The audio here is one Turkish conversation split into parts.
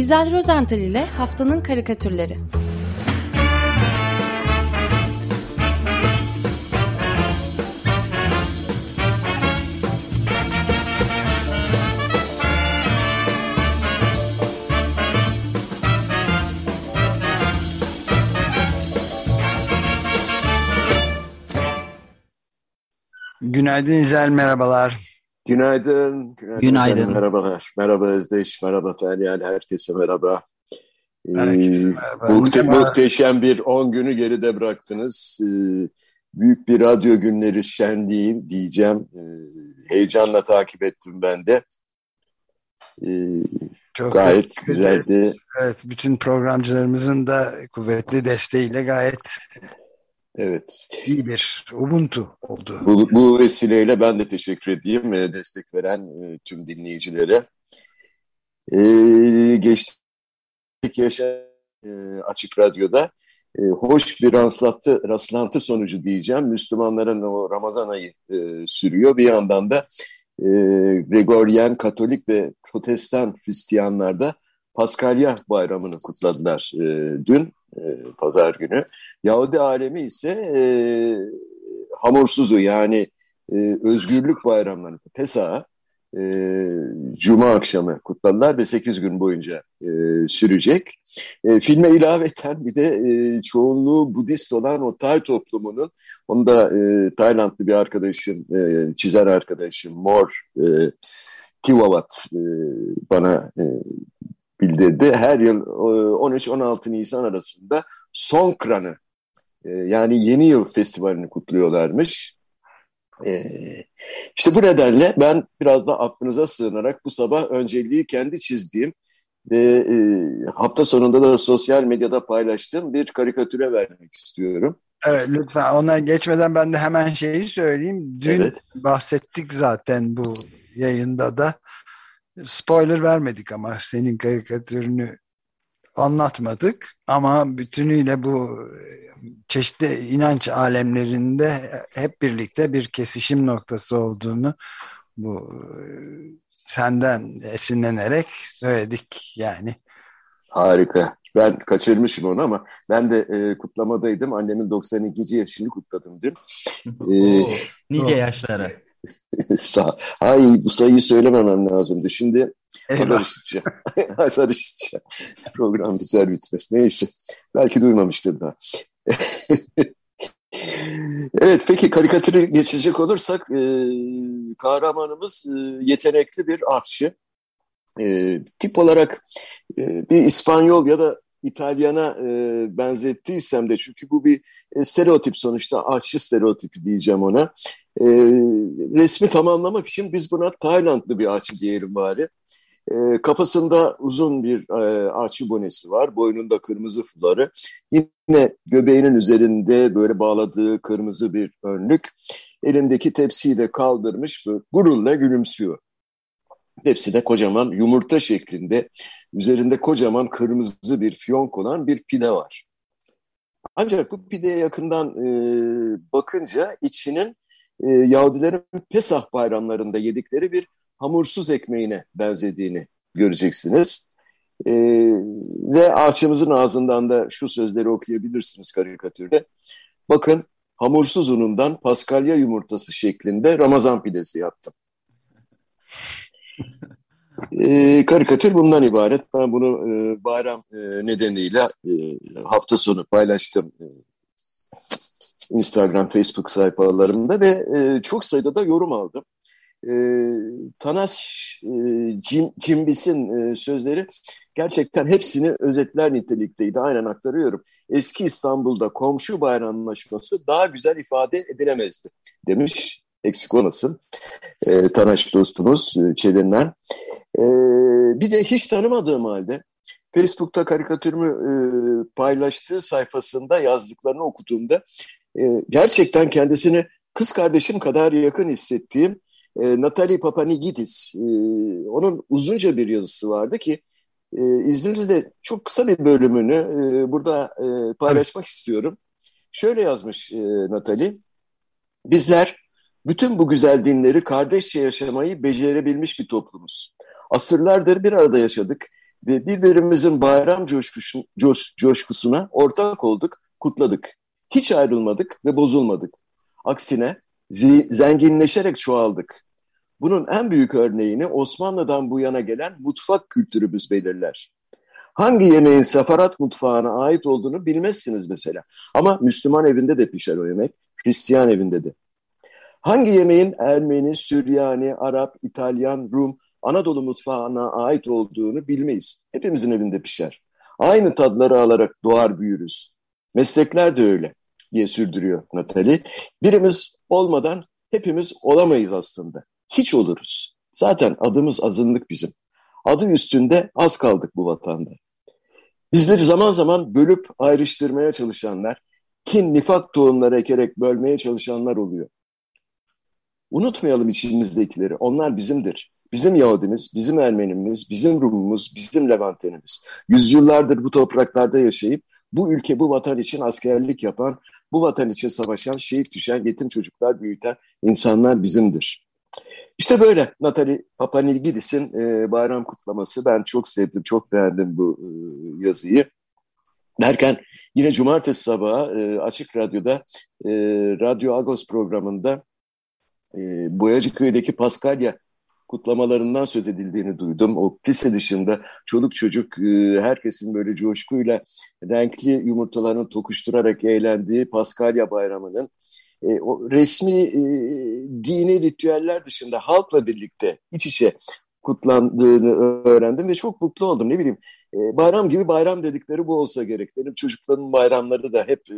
İzel Rozental ile Haftanın Karikatürleri Günaydın İzel, merhabalar. Günaydın. Günaydın. Günaydın. Merhabalar. Merhaba Özdeş, merhaba Feryal, herkese merhaba. Herkese merhaba. Ee, muhte muhteşem bir 10 günü geride bıraktınız. Ee, büyük bir radyo günleri şenliği diyeceğim. Ee, heyecanla takip ettim ben de. Ee, Çok gayet güzeldi. Evet, bütün programcılarımızın da kuvvetli desteğiyle gayet Evet. İyi bir Ubuntu oldu. Bu, bu vesileyle ben de teşekkür edeyim e, destek veren e, tüm dinleyicilere. Ee, geçtik yaşa e, Açık Radyo'da e, hoş bir rastlantı, rastlantı sonucu diyeceğim. Müslümanların o Ramazan ayı e, sürüyor. Bir yandan da e, Gregorian, Katolik ve Protestan Hristiyanlar da Paskalya bayramını kutladılar e, dün, e, pazar günü. Yahudi alemi ise e, hamursuzu yani e, özgürlük bayramlarını, Pesa, e, Cuma akşamı kutladılar ve 8 gün boyunca e, sürecek. E, filme ilaveten bir de e, çoğunluğu Budist olan o Tay toplumunun, onu da e, Taylandlı bir arkadaşım, e, çizer arkadaşım Mor e, Kivavat e, bana e, bildirdi. Her yıl 13-16 Nisan arasında Songkran'ı e, yani Yeni Yıl Festivali'ni kutluyorlarmış. E, işte bu nedenle ben biraz da affınıza sığınarak bu sabah önceliği kendi çizdiğim ve e, hafta sonunda da sosyal medyada paylaştığım bir karikatüre vermek istiyorum. Evet lütfen ona geçmeden ben de hemen şeyi söyleyeyim. Dün evet. bahsettik zaten bu yayında da. Spoiler vermedik ama senin karikatürünü anlatmadık ama bütünüyle bu çeşitli inanç alemlerinde hep birlikte bir kesişim noktası olduğunu bu senden esinlenerek söyledik yani. Harika. Ben kaçırmışım onu ama ben de e, kutlamadaydım. Annemin 92. yaşını kutladım dün. ee, nice yaşlara. Ay bu sayıyı söylememem lazımdı. Şimdi işiteceğim. azar işiteceğim. Program güzel bitmez. Neyse. Belki duymamıştır daha. evet peki karikatürü geçecek olursak e, kahramanımız e, yetenekli bir ahçı. E, tip olarak e, bir İspanyol ya da İtalyana e, benzettiysem de çünkü bu bir e, stereotip sonuçta aşçı stereotipi diyeceğim ona. E, resmi tamamlamak için biz buna Taylandlı bir aşçı diyelim bari. E, kafasında uzun bir e, ağaçı bonesi var. Boynunda kırmızı fuları. Yine göbeğinin üzerinde böyle bağladığı kırmızı bir önlük. Elindeki tepsiyi de kaldırmış böyle gururla gülümsüyor. Hepsi de kocaman yumurta şeklinde üzerinde kocaman kırmızı bir fiyonk olan bir pide var. Ancak bu pideye yakından e, bakınca içinin e, Yahudilerin Pesah bayramlarında yedikleri bir hamursuz ekmeğine benzediğini göreceksiniz. E, ve ağaçımızın ağzından da şu sözleri okuyabilirsiniz karikatürde. Bakın hamursuz unundan paskalya yumurtası şeklinde Ramazan pidesi yaptım. E, karikatür bundan ibaret. Ben bunu e, bayram e, nedeniyle e, hafta sonu paylaştım. E, Instagram, Facebook sayfalarımda ve e, çok sayıda da yorum aldım. E, Tanas e, Cim, Cimbis'in e, sözleri gerçekten hepsini özetler nitelikteydi. Aynen aktarıyorum. Eski İstanbul'da komşu bayramlaşması daha güzel ifade edilemezdi demiş eksik olmasın. E, Tanaş dostumuz e, Çevirmen. E, bir de hiç tanımadığım halde Facebook'ta karikatürümü e, paylaştığı sayfasında yazdıklarını okuduğumda e, gerçekten kendisini kız kardeşim kadar yakın hissettiğim e, Natalie Papanigidis. E, onun uzunca bir yazısı vardı ki e, izninizle çok kısa bir bölümünü e, burada e, paylaşmak evet. istiyorum. Şöyle yazmış e, Natalie. Bizler bütün bu güzel dinleri kardeşçe yaşamayı becerebilmiş bir toplumuz. Asırlardır bir arada yaşadık ve birbirimizin bayram coşkusu, coş, coşkusuna ortak olduk, kutladık. Hiç ayrılmadık ve bozulmadık. Aksine zenginleşerek çoğaldık. Bunun en büyük örneğini Osmanlı'dan bu yana gelen mutfak kültürümüz belirler. Hangi yemeğin sefarat mutfağına ait olduğunu bilmezsiniz mesela. Ama Müslüman evinde de pişer o yemek, Hristiyan evinde de. Hangi yemeğin Ermeni, Süryani, Arap, İtalyan, Rum, Anadolu mutfağına ait olduğunu bilmeyiz. Hepimizin evinde pişer. Aynı tadları alarak doğar büyürüz. Meslekler de öyle diye sürdürüyor Natali. Birimiz olmadan hepimiz olamayız aslında. Hiç oluruz. Zaten adımız azınlık bizim. Adı üstünde az kaldık bu vatanda. Bizleri zaman zaman bölüp ayrıştırmaya çalışanlar, kin, nifak tohumları ekerek bölmeye çalışanlar oluyor. Unutmayalım içimizdekileri. Onlar bizimdir. Bizim Yahudimiz, bizim Ermenimiz, bizim Rumumuz, bizim Levantenimiz. Yüzyıllardır bu topraklarda yaşayıp bu ülke, bu vatan için askerlik yapan, bu vatan için savaşan, şehit düşen, yetim çocuklar büyüten insanlar bizimdir. İşte böyle Natali Papanilgidis'in e, bayram kutlaması. Ben çok sevdim, çok beğendim bu e, yazıyı. Derken yine cumartesi sabahı e, Açık Radyo'da e, Radyo Agos programında e, Boyacıköy'deki Paskalya kutlamalarından söz edildiğini duydum. O lise dışında çoluk çocuk e, herkesin böyle coşkuyla renkli yumurtalarını tokuşturarak eğlendiği Paskalya bayramının e, o resmi e, dini ritüeller dışında halkla birlikte iç içe kutlandığını öğrendim ve çok mutlu oldum. Ne bileyim e, bayram gibi bayram dedikleri bu olsa gerek. Benim çocukların bayramları da hep e,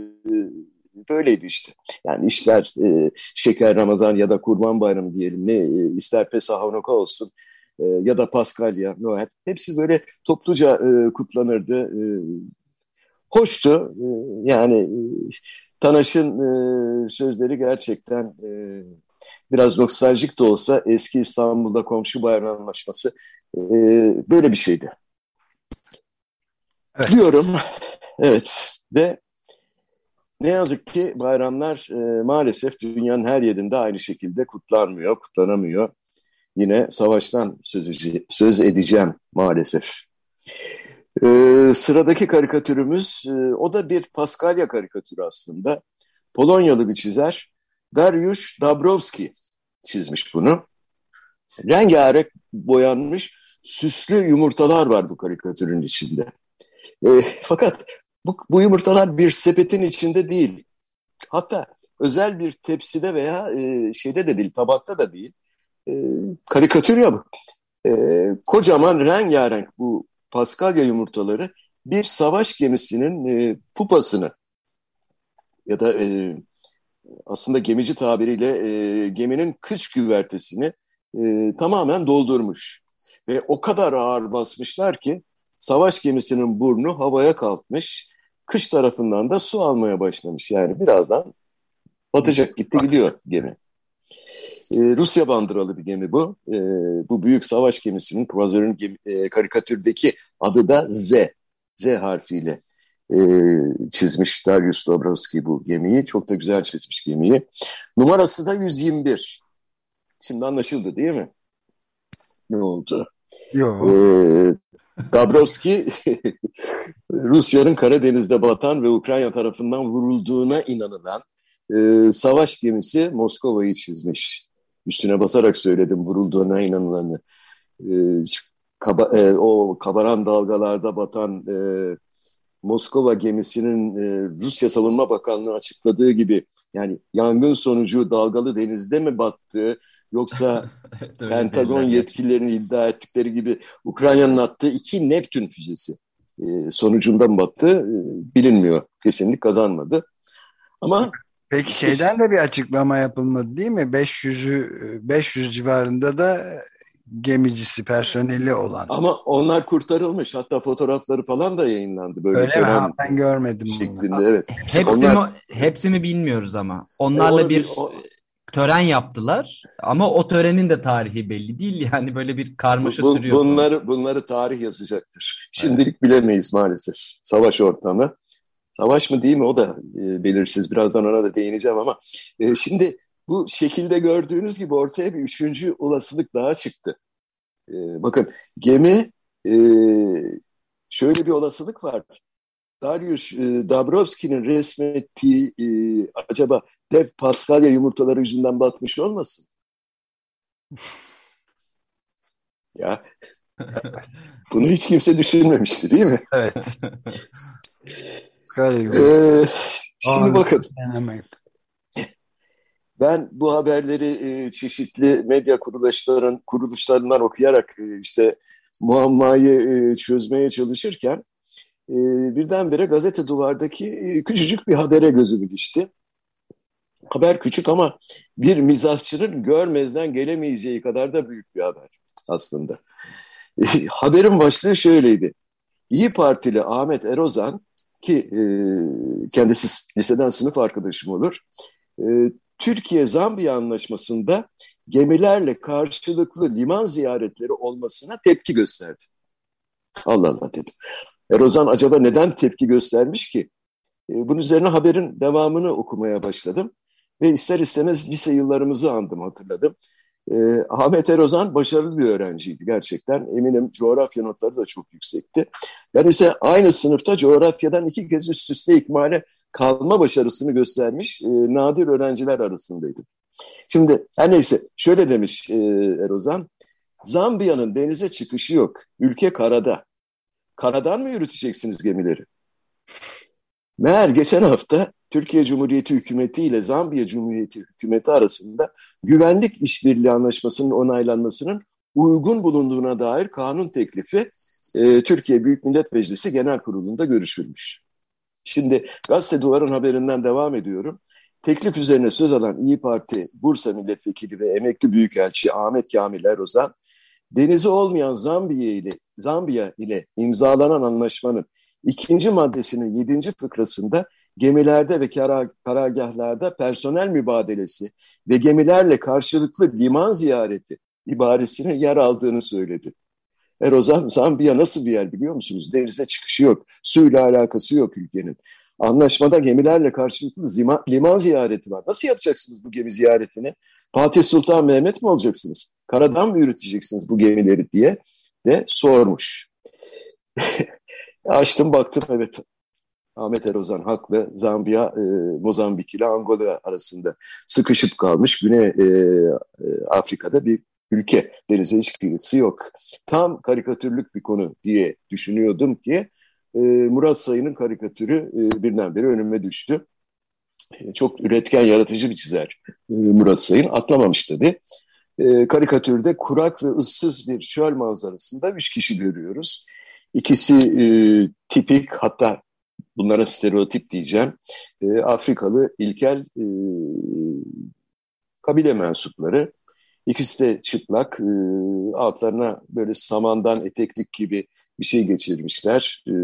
böyleydi işte. Yani işler e, şeker Ramazan ya da Kurban Bayramı diyelim ne e, ister Pesah Hanuka olsun e, ya da Paskalya, Noel hepsi böyle topluca e, kutlanırdı. E, hoştu. E, yani e, Tanaş'ın e, sözleri gerçekten e, biraz nostaljik de olsa eski İstanbul'da komşu bayram anlaşması e, böyle bir şeydi. Evet. Diyorum. Evet. Ve ne yazık ki bayramlar e, maalesef dünyanın her yerinde aynı şekilde kutlanmıyor, kutlanamıyor. Yine savaştan söz, söz edeceğim maalesef. E, sıradaki karikatürümüz, e, o da bir Paskalya karikatürü aslında. Polonyalı bir çizer, Dariusz Dabrowski çizmiş bunu. Rengarenk boyanmış süslü yumurtalar var bu karikatürün içinde. E, fakat bu, bu yumurtalar bir sepetin içinde değil. Hatta özel bir tepside veya e, şeyde de değil, tabakta da değil. E, karikatür ya bu. E, kocaman rengarenk bu Paskalya yumurtaları bir savaş gemisinin e, pupasını ya da e, aslında gemici tabiriyle e, geminin kış güvertesini e, tamamen doldurmuş. Ve o kadar ağır basmışlar ki savaş gemisinin burnu havaya kalkmış kış tarafından da su almaya başlamış. Yani birazdan batacak gitti gidiyor gemi. Ee, Rusya bandıralı bir gemi bu. Ee, bu büyük savaş gemisinin Croiser'ın gemi, e, karikatürdeki adı da Z. Z harfiyle e, çizmiş Darius Dobrovski bu gemiyi. Çok da güzel çizmiş gemiyi. Numarası da 121. Şimdi anlaşıldı değil mi? Ne oldu? Yok. Ee, Dabrowski Rusya'nın Karadeniz'de batan ve Ukrayna tarafından vurulduğuna inanılan e, savaş gemisi Moskova'yı çizmiş. Üstüne basarak söyledim vurulduğuna inanılanı. E, kaba, e, o kabaran dalgalarda batan e, Moskova gemisinin e, Rusya Savunma Bakanlığı açıkladığı gibi yani yangın sonucu dalgalı denizde mi battı yoksa evet, Pentagon yetkililerinin iddia ettikleri gibi Ukrayna'nın attığı iki Neptün füzesi e, sonucunda mı battı e, bilinmiyor. Kesinlik kazanmadı. Ama Peki şeyden de bir açıklama yapılmadı değil mi? 500'ü 500 civarında da gemicisi, personeli olan. Ama onlar kurtarılmış. Hatta fotoğrafları falan da yayınlandı. Böyle Öyle mi? Ha, ben görmedim şeklinde. Bunu. Evet. Hepsi, onlar... mi, hepsi mi bilmiyoruz ama. Onlarla bir o, tören yaptılar ama o törenin de tarihi belli değil yani böyle bir karmaşa bu, sürüyor. Bunları bunları tarih yazacaktır. Şimdilik evet. bilemeyiz maalesef. Savaş ortamı. Savaş mı değil mi o da e, belirsiz. Birazdan ona da değineceğim ama e, şimdi bu şekilde gördüğünüz gibi ortaya bir üçüncü olasılık daha çıktı. E, bakın gemi e, şöyle bir olasılık var. Darius e, Dabrowski'nin resmettiği e, acaba dev Paskalya yumurtaları yüzünden batmış olmasın? ya bunu hiç kimse düşünmemişti değil mi? Evet. ee, şimdi bakın. Ben bu haberleri e, çeşitli medya kuruluşların kuruluşlarından okuyarak e, işte muammayı e, çözmeye çalışırken birdenbire gazete duvardaki küçücük bir habere gözüm ilişti. Haber küçük ama bir mizahçının görmezden gelemeyeceği kadar da büyük bir haber aslında. E, haberin başlığı şöyleydi. İyi Partili Ahmet Erozan ki e, kendisi liseden sınıf arkadaşım olur. E, Türkiye-Zambiya anlaşmasında gemilerle karşılıklı liman ziyaretleri olmasına tepki gösterdi. Allah Allah dedim. Erozan acaba neden tepki göstermiş ki? E, bunun üzerine haberin devamını okumaya başladım. Ve ister istemez lise yıllarımızı andım, hatırladım. E, Ahmet Erozan başarılı bir öğrenciydi gerçekten. Eminim coğrafya notları da çok yüksekti. Ben ise aynı sınıfta coğrafyadan iki kez üst üste ikmale kalma başarısını göstermiş e, nadir öğrenciler arasındaydım. Şimdi her neyse şöyle demiş e, Erozan. Zambiya'nın denize çıkışı yok. Ülke karada. Karadan mı yürüteceksiniz gemileri? Meğer geçen hafta Türkiye Cumhuriyeti Hükümeti ile Zambiya Cumhuriyeti Hükümeti arasında güvenlik işbirliği anlaşmasının onaylanmasının uygun bulunduğuna dair kanun teklifi e, Türkiye Büyük Millet Meclisi Genel Kurulu'nda görüşülmüş. Şimdi gazete duvarın haberinden devam ediyorum. Teklif üzerine söz alan İyi Parti Bursa Milletvekili ve emekli büyükelçi Ahmet Kamil Erozan, denizi olmayan Zambiya ile Zambiya ile imzalanan anlaşmanın ikinci maddesinin yedinci fıkrasında gemilerde ve karargahlarda personel mübadelesi ve gemilerle karşılıklı liman ziyareti ibaresinin yer aldığını söyledi. Erozan Zambiya nasıl bir yer biliyor musunuz? Denize çıkışı yok, suyla alakası yok ülkenin. Anlaşmada gemilerle karşılıklı zima, liman ziyareti var. Nasıl yapacaksınız bu gemi ziyaretini? Fatih Sultan Mehmet mi olacaksınız? Karadan mı yürüteceksiniz bu gemileri diye de sormuş. Açtım baktım evet Ahmet Erozan haklı. Zambiya, e, Mozambik ile Angola arasında sıkışıp kalmış Güney e, e, Afrika'da bir ülke. Denize hiç kıyısı yok. Tam karikatürlük bir konu diye düşünüyordum ki e, Murat Sayın'ın karikatürü e, birdenbire önüme düştü. E, çok üretken, yaratıcı bir çizer e, Murat Sayın. Atlamamış tabii. E, karikatürde kurak ve ıssız bir çöl manzarasında üç kişi görüyoruz. İkisi e, tipik hatta bunlara stereotip diyeceğim. E, Afrikalı ilkel e, kabile mensupları. İkisi de çıplak. E, altlarına böyle samandan eteklik gibi bir şey geçirmişler. E,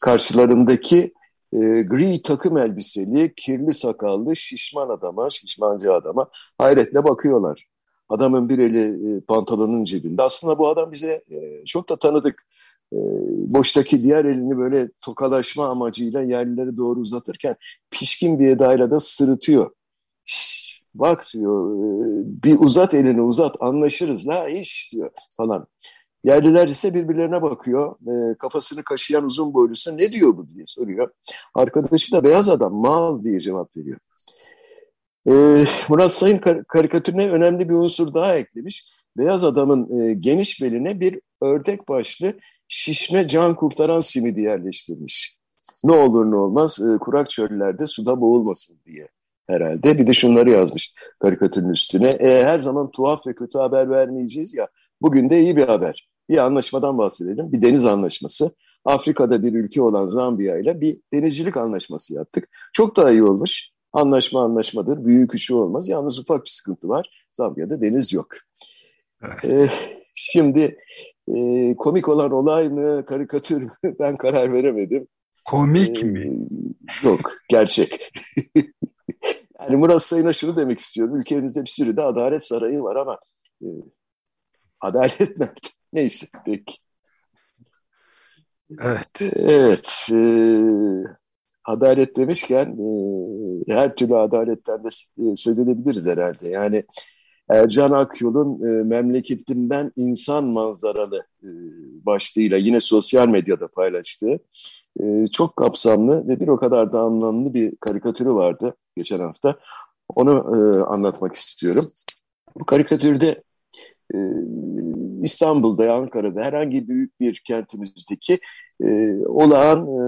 karşılarındaki e, gri takım elbiseli, kirli sakallı, şişman adama, şişmancı adama hayretle bakıyorlar. Adamın bir eli e, pantolonun cebinde. Aslında bu adam bize e, çok da tanıdık. E, boştaki diğer elini böyle tokalaşma amacıyla yerlere doğru uzatırken pişkin bir edayla da sırıtıyor. Şş, bak diyor, e, bir uzat elini uzat anlaşırız la iş diyor falan. Yerliler ise birbirlerine bakıyor. E, kafasını kaşıyan uzun boylusu ne diyor bu diye soruyor. Arkadaşı da beyaz adam mal diye cevap veriyor. Murat Sayın kar karikatürüne önemli bir unsur daha eklemiş. Beyaz adamın geniş beline bir ördek başlı şişme can kurtaran simidi yerleştirmiş. Ne olur ne olmaz e, kurak çöllerde suda boğulmasın diye herhalde. Bir de şunları yazmış karikatürün üstüne. E, her zaman tuhaf ve kötü haber vermeyeceğiz ya. Bugün de iyi bir haber. Bir anlaşmadan bahsedelim. Bir deniz anlaşması. Afrika'da bir ülke olan Zambiya ile bir denizcilik anlaşması yaptık. Çok daha iyi olmuş. Anlaşma anlaşmadır. Büyük küçüğü olmaz. Yalnız ufak bir sıkıntı var. Zambiya'da deniz yok. Evet. Ee, şimdi e, komik olan olay mı, karikatür mü ben karar veremedim. Komik ee, mi? Yok, gerçek. yani Murat Sayın'a şunu demek istiyorum. Ülkemizde bir sürü de adalet sarayı var ama e, adalet nerede? Neyse peki. Evet. Evet. E, adalet demişken e, her türlü adaletten de e, söz edebiliriz herhalde. Yani Ercan Akyol'un e, memleketimden insan manzaralı e, başlığıyla yine sosyal medyada paylaştığı e, çok kapsamlı ve bir o kadar da anlamlı bir karikatürü vardı geçen hafta. Onu e, anlatmak istiyorum. Bu karikatürde e, İstanbul'da, Ankara'da herhangi büyük bir kentimizdeki e, olağan e,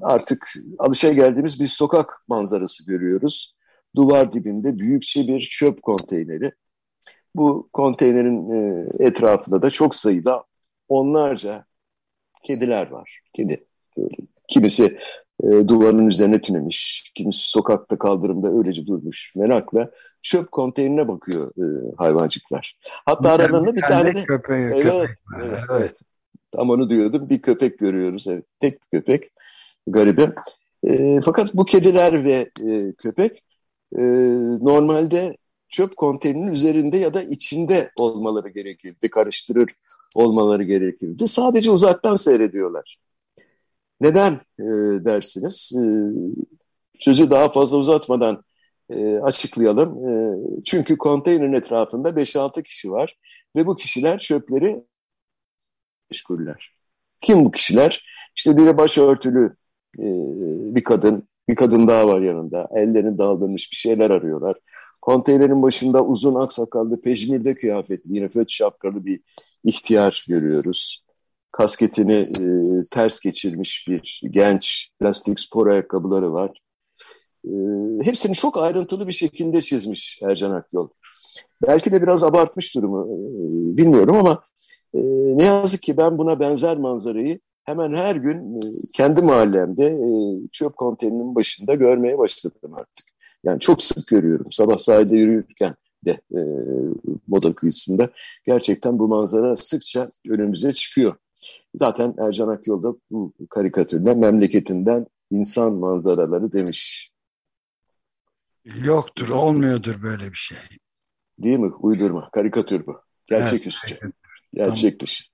artık alışa geldiğimiz bir sokak manzarası görüyoruz. Duvar dibinde büyükçe bir çöp konteyneri. Bu konteynerin e, etrafında da çok sayıda onlarca kediler var. Kedi. Böyle. Kimisi e, duvarın üzerine tünemiş, kimisi sokakta kaldırımda öylece durmuş. Merakla çöp konteynerine bakıyor e, hayvancıklar. Hatta bir aralarında bir tane de... Köpeği, evet, köpek evet, evet. Tam onu diyordum. Bir köpek görüyoruz. Evet. Tek bir köpek. Garibim. E, fakat bu kediler ve e, köpek e, normalde çöp konteynerinin üzerinde ya da içinde olmaları gerekirdi. Karıştırır olmaları gerekirdi. Sadece uzaktan seyrediyorlar. Neden e, dersiniz? E, sözü daha fazla uzatmadan e, açıklayalım. E, çünkü konteynerin etrafında 5-6 kişi var ve bu kişiler çöpleri meşguller. Kim bu kişiler? İşte biri başörtülü e, bir kadın, bir kadın daha var yanında. Ellerini daldırmış bir şeyler arıyorlar. Konteynerin başında uzun aksakallı, pejmürde kıyafetli, yine föt şapkalı bir ihtiyar görüyoruz. Kasketini e, ters geçirmiş bir genç, plastik spor ayakkabıları var. E, hepsini çok ayrıntılı bir şekilde çizmiş Ercan Akyol. Belki de biraz abartmış durumu, e, bilmiyorum ama e, ne yazık ki ben buna benzer manzarayı hemen her gün e, kendi mahallemde e, çöp konteynerinin başında görmeye başladım artık. Yani çok sık görüyorum sabah sahilde yürürken de e, moda kıyısında. Gerçekten bu manzara sıkça önümüze çıkıyor. Zaten Ercan Akyol da bu karikatürden memleketinden insan manzaraları demiş. Yoktur, olmuyordur böyle bir şey. Değil mi? Uydurma. Karikatür bu. Gerçek evet, üstü. Gerçek tamam. dışı.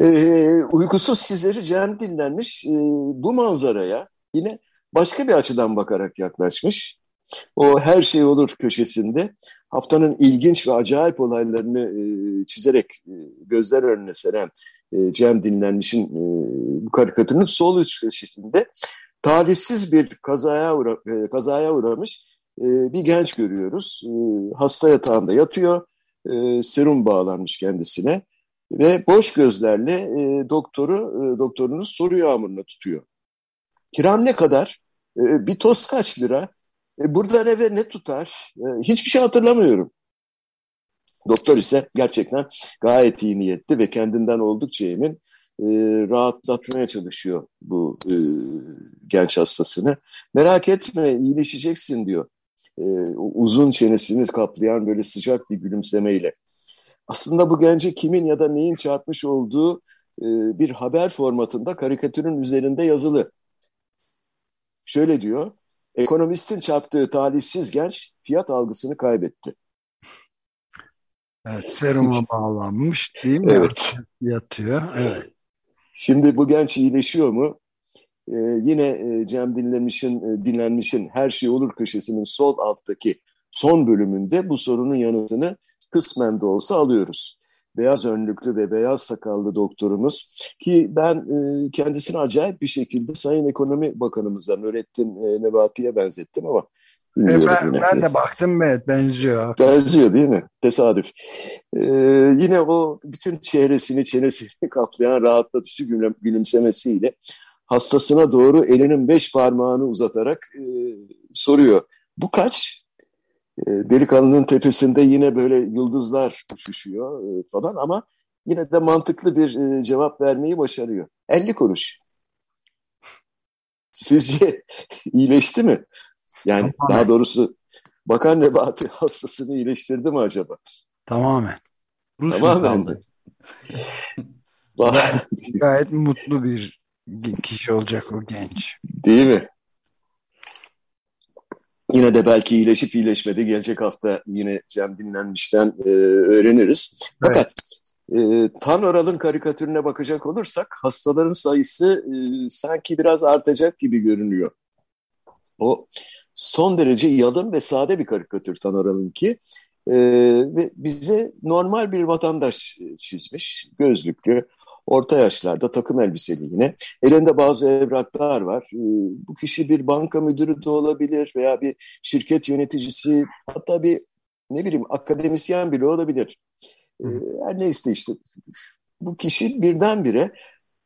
Ee, uykusuz sizleri Cem dinlenmiş. Ee, bu manzaraya yine başka bir açıdan bakarak yaklaşmış. O her şey olur köşesinde haftanın ilginç ve acayip olaylarını e, çizerek e, gözler önüne seren e, Cem Dinlenmiş'in e, bu karikatürünün sol üst köşesinde talihsiz bir kazaya, uğra, e, kazaya uğramış e, bir genç görüyoruz. E, hasta yatağında yatıyor, e, serum bağlanmış kendisine ve boş gözlerle e, doktoru e, doktorunuz soru yağmuruna tutuyor. Kiram ne kadar? E, bir toz kaç lira? E, buradan eve ne tutar? E, hiçbir şey hatırlamıyorum. Doktor ise gerçekten gayet iyi niyetli ve kendinden oldukça emin e, rahatlatmaya çalışıyor bu genç hastasını. Merak etme iyileşeceksin diyor. Uzun çenesini kaplayan böyle sıcak bir gülümsemeyle. Aslında bu gence kimin ya da neyin çarpmış olduğu bir haber formatında karikatürün üzerinde yazılı. Şöyle diyor, ekonomistin çarptığı talihsiz genç fiyat algısını kaybetti. Evet, seruma bağlanmış değil mi? Evet. Yatıyor. Evet. Şimdi bu genç iyileşiyor mu? Ee, yine e, Cem Dinlemiş'in e, dinlenmişin Her Şey Olur köşesinin sol alttaki son bölümünde bu sorunun yanıtını kısmen de olsa alıyoruz. Beyaz önlüklü ve beyaz sakallı doktorumuz ki ben e, kendisini acayip bir şekilde Sayın Ekonomi Bakanımızdan Nurettin e, Nebati'ye benzettim ama e ben, ben de baktım evet benziyor. Benziyor değil mi? Tesadüf. Ee, yine o bütün çehresini, çenesini kaplayan rahatlatıcı gülüm, gülümsemesiyle hastasına doğru elinin beş parmağını uzatarak e, soruyor. Bu kaç? E, delikanlının tepesinde yine böyle yıldızlar uçuşuyor e, falan ama yine de mantıklı bir e, cevap vermeyi başarıyor. 50 kuruş. Sizce iyileşti mi? Yani Tamamen. daha doğrusu Bakan Nebati hastasını iyileştirdi mi acaba? Tamamen. Rus Tamamen. Gayet mutlu bir kişi olacak o genç. Değil mi? Yine de belki iyileşip iyileşmedi. Gelecek hafta yine Cem Dinlenmiş'ten e, öğreniriz. Fakat evet. e, Tan Oral'ın karikatürüne bakacak olursak hastaların sayısı e, sanki biraz artacak gibi görünüyor. O son derece yalın ve sade bir karikatür Tan Oral'ınki. E, ve bize normal bir vatandaş e, çizmiş. Gözlüklü, orta yaşlarda takım elbiseli yine. Elinde bazı evraklar var. E, bu kişi bir banka müdürü de olabilir veya bir şirket yöneticisi hatta bir ne bileyim akademisyen bile olabilir. E, her neyse işte bu kişi birdenbire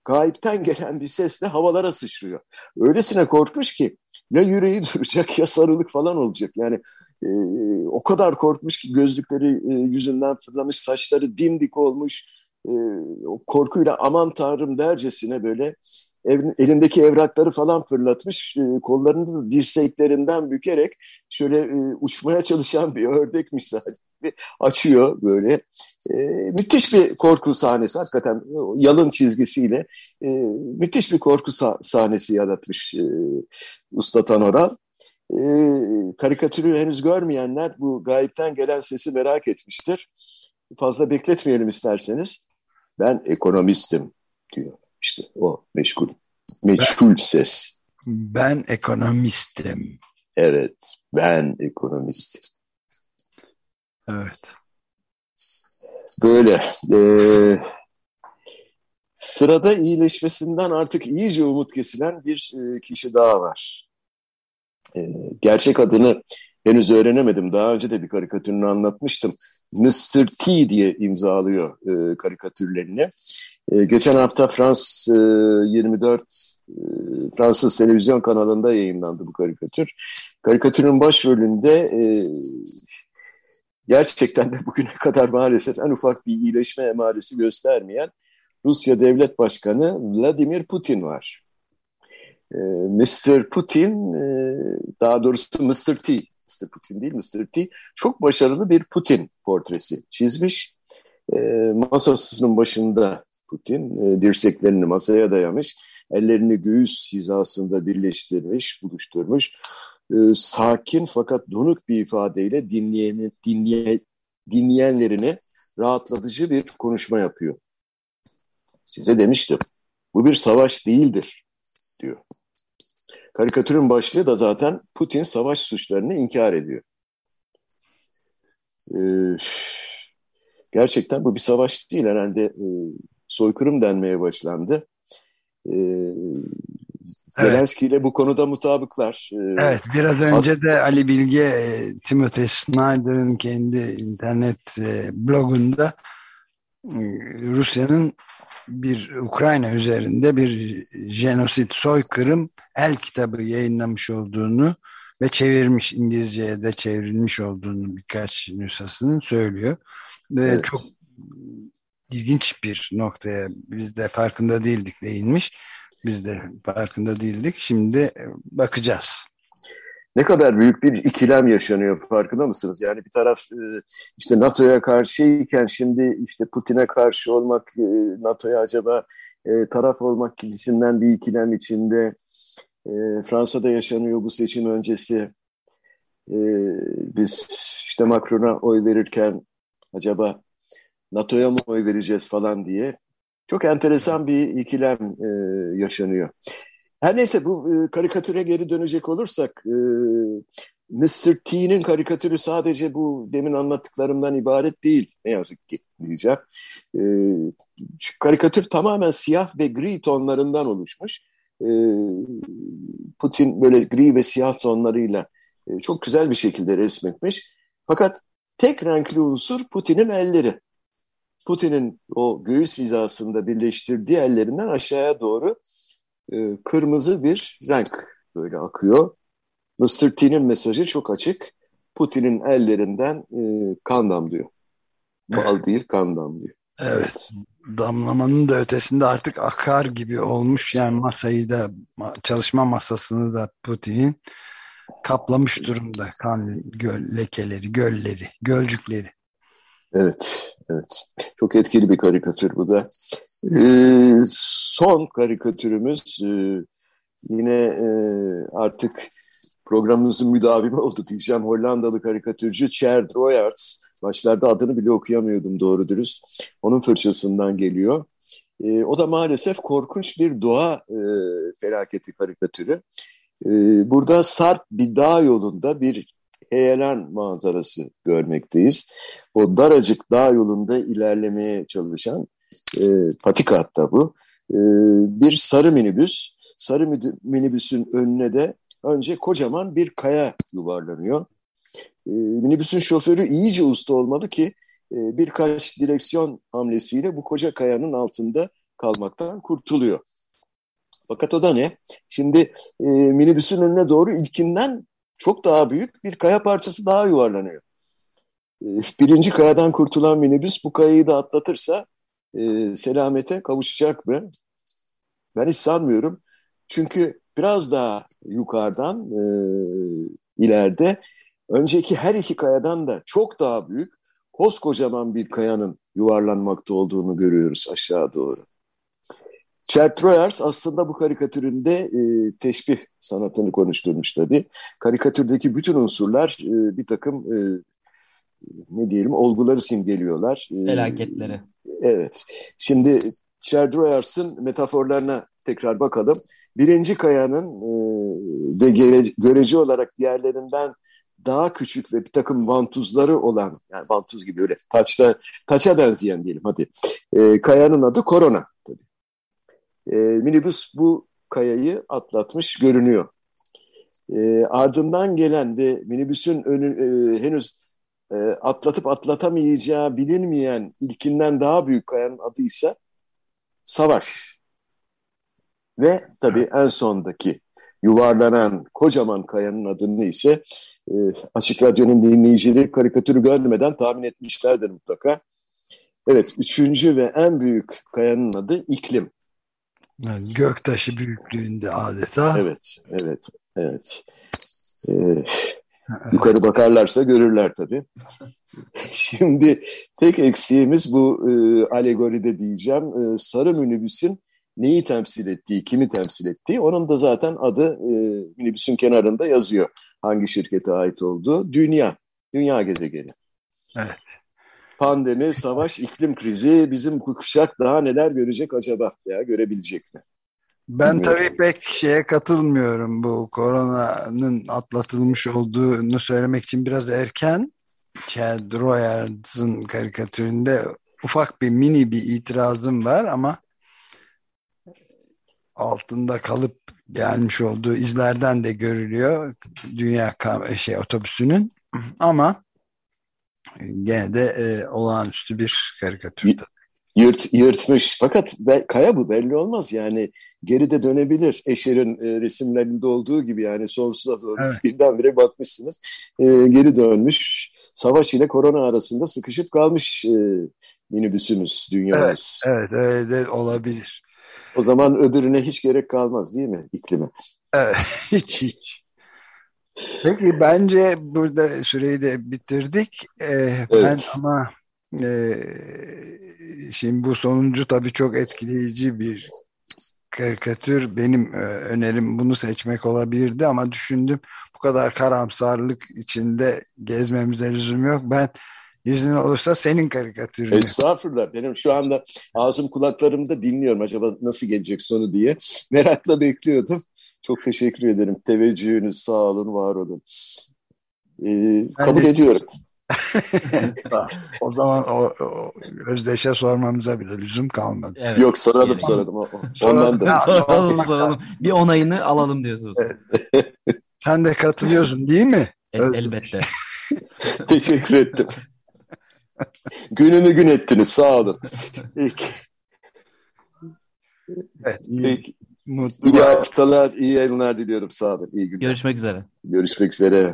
gayipten gelen bir sesle havalara sıçrıyor. Öylesine korkmuş ki ya yüreği duracak ya sarılık falan olacak. Yani e, o kadar korkmuş ki gözlükleri e, yüzünden fırlamış, saçları dimdik olmuş. E, o korkuyla aman tanrım dercesine böyle elindeki evrakları falan fırlatmış. E, kollarını da dirseklerinden bükerek şöyle e, uçmaya çalışan bir ördek misali açıyor böyle. Müthiş bir korku sahnesi hakikaten yalın çizgisiyle müthiş bir korku sah sahnesi yaratmış Usta Tanoral. E, karikatürü henüz görmeyenler bu gayipten gelen sesi merak etmiştir. Fazla bekletmeyelim isterseniz. Ben ekonomistim diyor. İşte o meşgul, meşgul ses. Ben ekonomistim. Evet, ben ekonomistim. Evet. Böyle. Ee, sırada iyileşmesinden artık iyice umut kesilen bir e, kişi daha var. E, gerçek adını henüz öğrenemedim. Daha önce de bir karikatürünü anlatmıştım. Mr. T diye imzalıyor e, karikatürlerini. E, geçen hafta Frans e, 24 e, Fransız televizyon kanalında yayınlandı bu karikatür. Karikatürün başrolünde e, gerçekten de bugüne kadar maalesef en ufak bir iyileşme emaresi göstermeyen Rusya Devlet Başkanı Vladimir Putin var. Ee, Mr. Putin, e, daha doğrusu Mr. T, Mr. Putin değil Mr. T, çok başarılı bir Putin portresi çizmiş. Ee, masasının başında Putin, e, dirseklerini masaya dayamış, ellerini göğüs hizasında birleştirmiş, buluşturmuş e, sakin fakat donuk bir ifadeyle dinleyeni, dinleye, dinleyenlerine rahatlatıcı bir konuşma yapıyor. Size demiştim, bu bir savaş değildir diyor. Karikatürün başlığı da zaten Putin savaş suçlarını inkar ediyor. Ee, gerçekten bu bir savaş değil herhalde e, soykırım denmeye başlandı. Ee, Zelenski ile bu konuda mutabıklar. Ee, evet, biraz önce de Ali Bilge e, Timothy Snyder'ın kendi internet e, blogunda e, Rusya'nın bir Ukrayna üzerinde bir jenosit soykırım el kitabı yayınlamış olduğunu ve çevirmiş İngilizceye de çevrilmiş olduğunu birkaç nüshasının söylüyor. Ve evet. çok ilginç bir noktaya biz de farkında değildik değinmiş. Biz de farkında değildik. Şimdi e, bakacağız. Ne kadar büyük bir ikilem yaşanıyor farkında mısınız? Yani bir taraf e, işte NATO'ya karşıyken şimdi işte Putin'e karşı olmak, e, NATO'ya acaba taraf olmak gibisinden bir ikilem içinde. Fransa'da yaşanıyor bu seçim öncesi. Biz işte Macron'a oy verirken acaba NATO'ya mı oy vereceğiz falan diye çok enteresan bir ikilem e, yaşanıyor. Her neyse bu e, karikatüre geri dönecek olursak e, Mr. T'nin karikatürü sadece bu demin anlattıklarımdan ibaret değil ne yazık ki diyeceğim. E, karikatür tamamen siyah ve gri tonlarından oluşmuş. E, Putin böyle gri ve siyah tonlarıyla e, çok güzel bir şekilde resmetmiş. Fakat tek renkli unsur Putin'in elleri. Putin'in o göğüs hizasında birleştirdiği ellerinden aşağıya doğru e, kırmızı bir renk böyle akıyor. Mr. T'nin mesajı çok açık. Putin'in ellerinden e, kan damlıyor. Bal değil kan damlıyor. Evet. Damlamanın da ötesinde artık akar gibi olmuş. Yani masayı da çalışma masasını da Putin'in kaplamış durumda. Kan göl, lekeleri, gölleri, gölcükleri. Evet, evet. Çok etkili bir karikatür bu da. Ee, son karikatürümüz e, yine e, artık programımızın müdavimi oldu diyeceğim. Hollandalı karikatürcü Cher Royarts. Başlarda adını bile okuyamıyordum doğru dürüst. Onun fırçasından geliyor. E, o da maalesef korkunç bir doğa e, felaketi karikatürü. E, burada sarp bir dağ yolunda bir heyelan manzarası görmekteyiz. O daracık dağ yolunda ilerlemeye çalışan e, patika hatta bu. E, bir sarı minibüs. Sarı minibüsün önüne de önce kocaman bir kaya yuvarlanıyor. E, minibüsün şoförü iyice usta olmalı ki e, birkaç direksiyon hamlesiyle bu koca kayanın altında kalmaktan kurtuluyor. Fakat o da ne? Şimdi e, minibüsün önüne doğru ilkinden çok daha büyük bir kaya parçası daha yuvarlanıyor. E, birinci kayadan kurtulan minibüs bu kayayı da atlatırsa e, selamete kavuşacak mı? Ben hiç sanmıyorum. Çünkü biraz daha yukarıdan e, ileride önceki her iki kayadan da çok daha büyük koskocaman bir kayanın yuvarlanmakta olduğunu görüyoruz aşağı doğru. Chad aslında bu karikatüründe e, teşbih sanatını konuşturmuş tabii. Karikatürdeki bütün unsurlar e, bir takım e, ne diyelim olguları simgeliyorlar. E, Felaketleri. Evet. Şimdi Chad Royers'ın metaforlarına tekrar bakalım. Birinci kayanın e, ve görece olarak diğerlerinden daha küçük ve bir takım vantuzları olan, yani vantuz gibi öyle taçta, taça benzeyen diyelim hadi. E, kayanın adı Korona tabii. E, minibüs bu kayayı atlatmış görünüyor. E, ardından gelen ve minibüsün önü, e, henüz e, atlatıp atlatamayacağı bilinmeyen ilkinden daha büyük kayanın adı ise Savaş. Ve tabii en sondaki yuvarlanan kocaman kayanın adını ise e, Açık Radyo'nun dinleyicileri karikatürü görmeden tahmin etmişlerdir mutlaka. Evet, üçüncü ve en büyük kayanın adı iklim. Yani göktaşı büyüklüğünde adeta. Evet, evet, evet. Ee, yukarı bakarlarsa görürler tabii. Şimdi tek eksiğimiz bu e, alegoride diyeceğim. E, sarı minibüsün neyi temsil ettiği, kimi temsil ettiği. Onun da zaten adı e, minibüsün kenarında yazıyor. Hangi şirkete ait olduğu. Dünya, dünya gezegeni. Evet. Pandemi, savaş, iklim krizi bizim kuşak daha neler görecek acaba ya görebilecek mi? Ben tabii pek şeye katılmıyorum bu koronanın atlatılmış olduğunu söylemek için biraz erken. Chad Royers'ın karikatüründe ufak bir mini bir itirazım var ama altında kalıp gelmiş olduğu izlerden de görülüyor dünya şey otobüsünün ama gene de e, olağanüstü bir karikatür. Yırt, yırtmış. Fakat be, kaya bu belli olmaz. Yani geride dönebilir. Eşer'in e, resimlerinde olduğu gibi yani sonsuza doğru evet. birdenbire bakmışsınız. E, geri dönmüş. Savaş ile korona arasında sıkışıp kalmış e, minibüsümüz, dünyamız. Evet, evet öyle de olabilir. O zaman öbürüne hiç gerek kalmaz değil mi iklime? Evet, hiç hiç. Peki bence burada süreyi de bitirdik. Ee, evet. Ben ama e, şimdi bu sonuncu tabii çok etkileyici bir karikatür. Benim e, önerim bunu seçmek olabilirdi ama düşündüm bu kadar karamsarlık içinde gezmemize lüzum yok. Ben İznin olursa senin karikatürünü. Estağfurullah. Benim şu anda ağzım kulaklarımda dinliyorum acaba nasıl gelecek sonu diye. Merakla bekliyordum. Çok teşekkür ederim. Teveccühünüz sağ olun, var olun. Ee, kabul ediyorum. O zaman o, o Özdeş'e sormamıza bile lüzum kalmadı. Evet. Yok soralım soralım. O, ondan da. soralım soralım. Bir onayını alalım diyorsunuz. Evet. Sen de katılıyorsun değil mi? El, elbette. Teşekkür ettim. Gününü gün ettiniz. Sağ olun. Peki. Evet, iyi, Peki. Mutlu iyi haftalar, iyi yayınlar diliyorum. Sağ olun. İyi günler. Görüşmek üzere. Görüşmek üzere.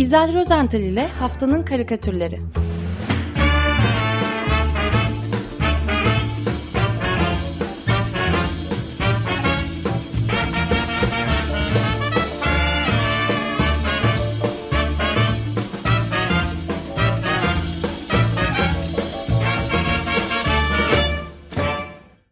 İzel Rozental ile Haftanın Karikatürleri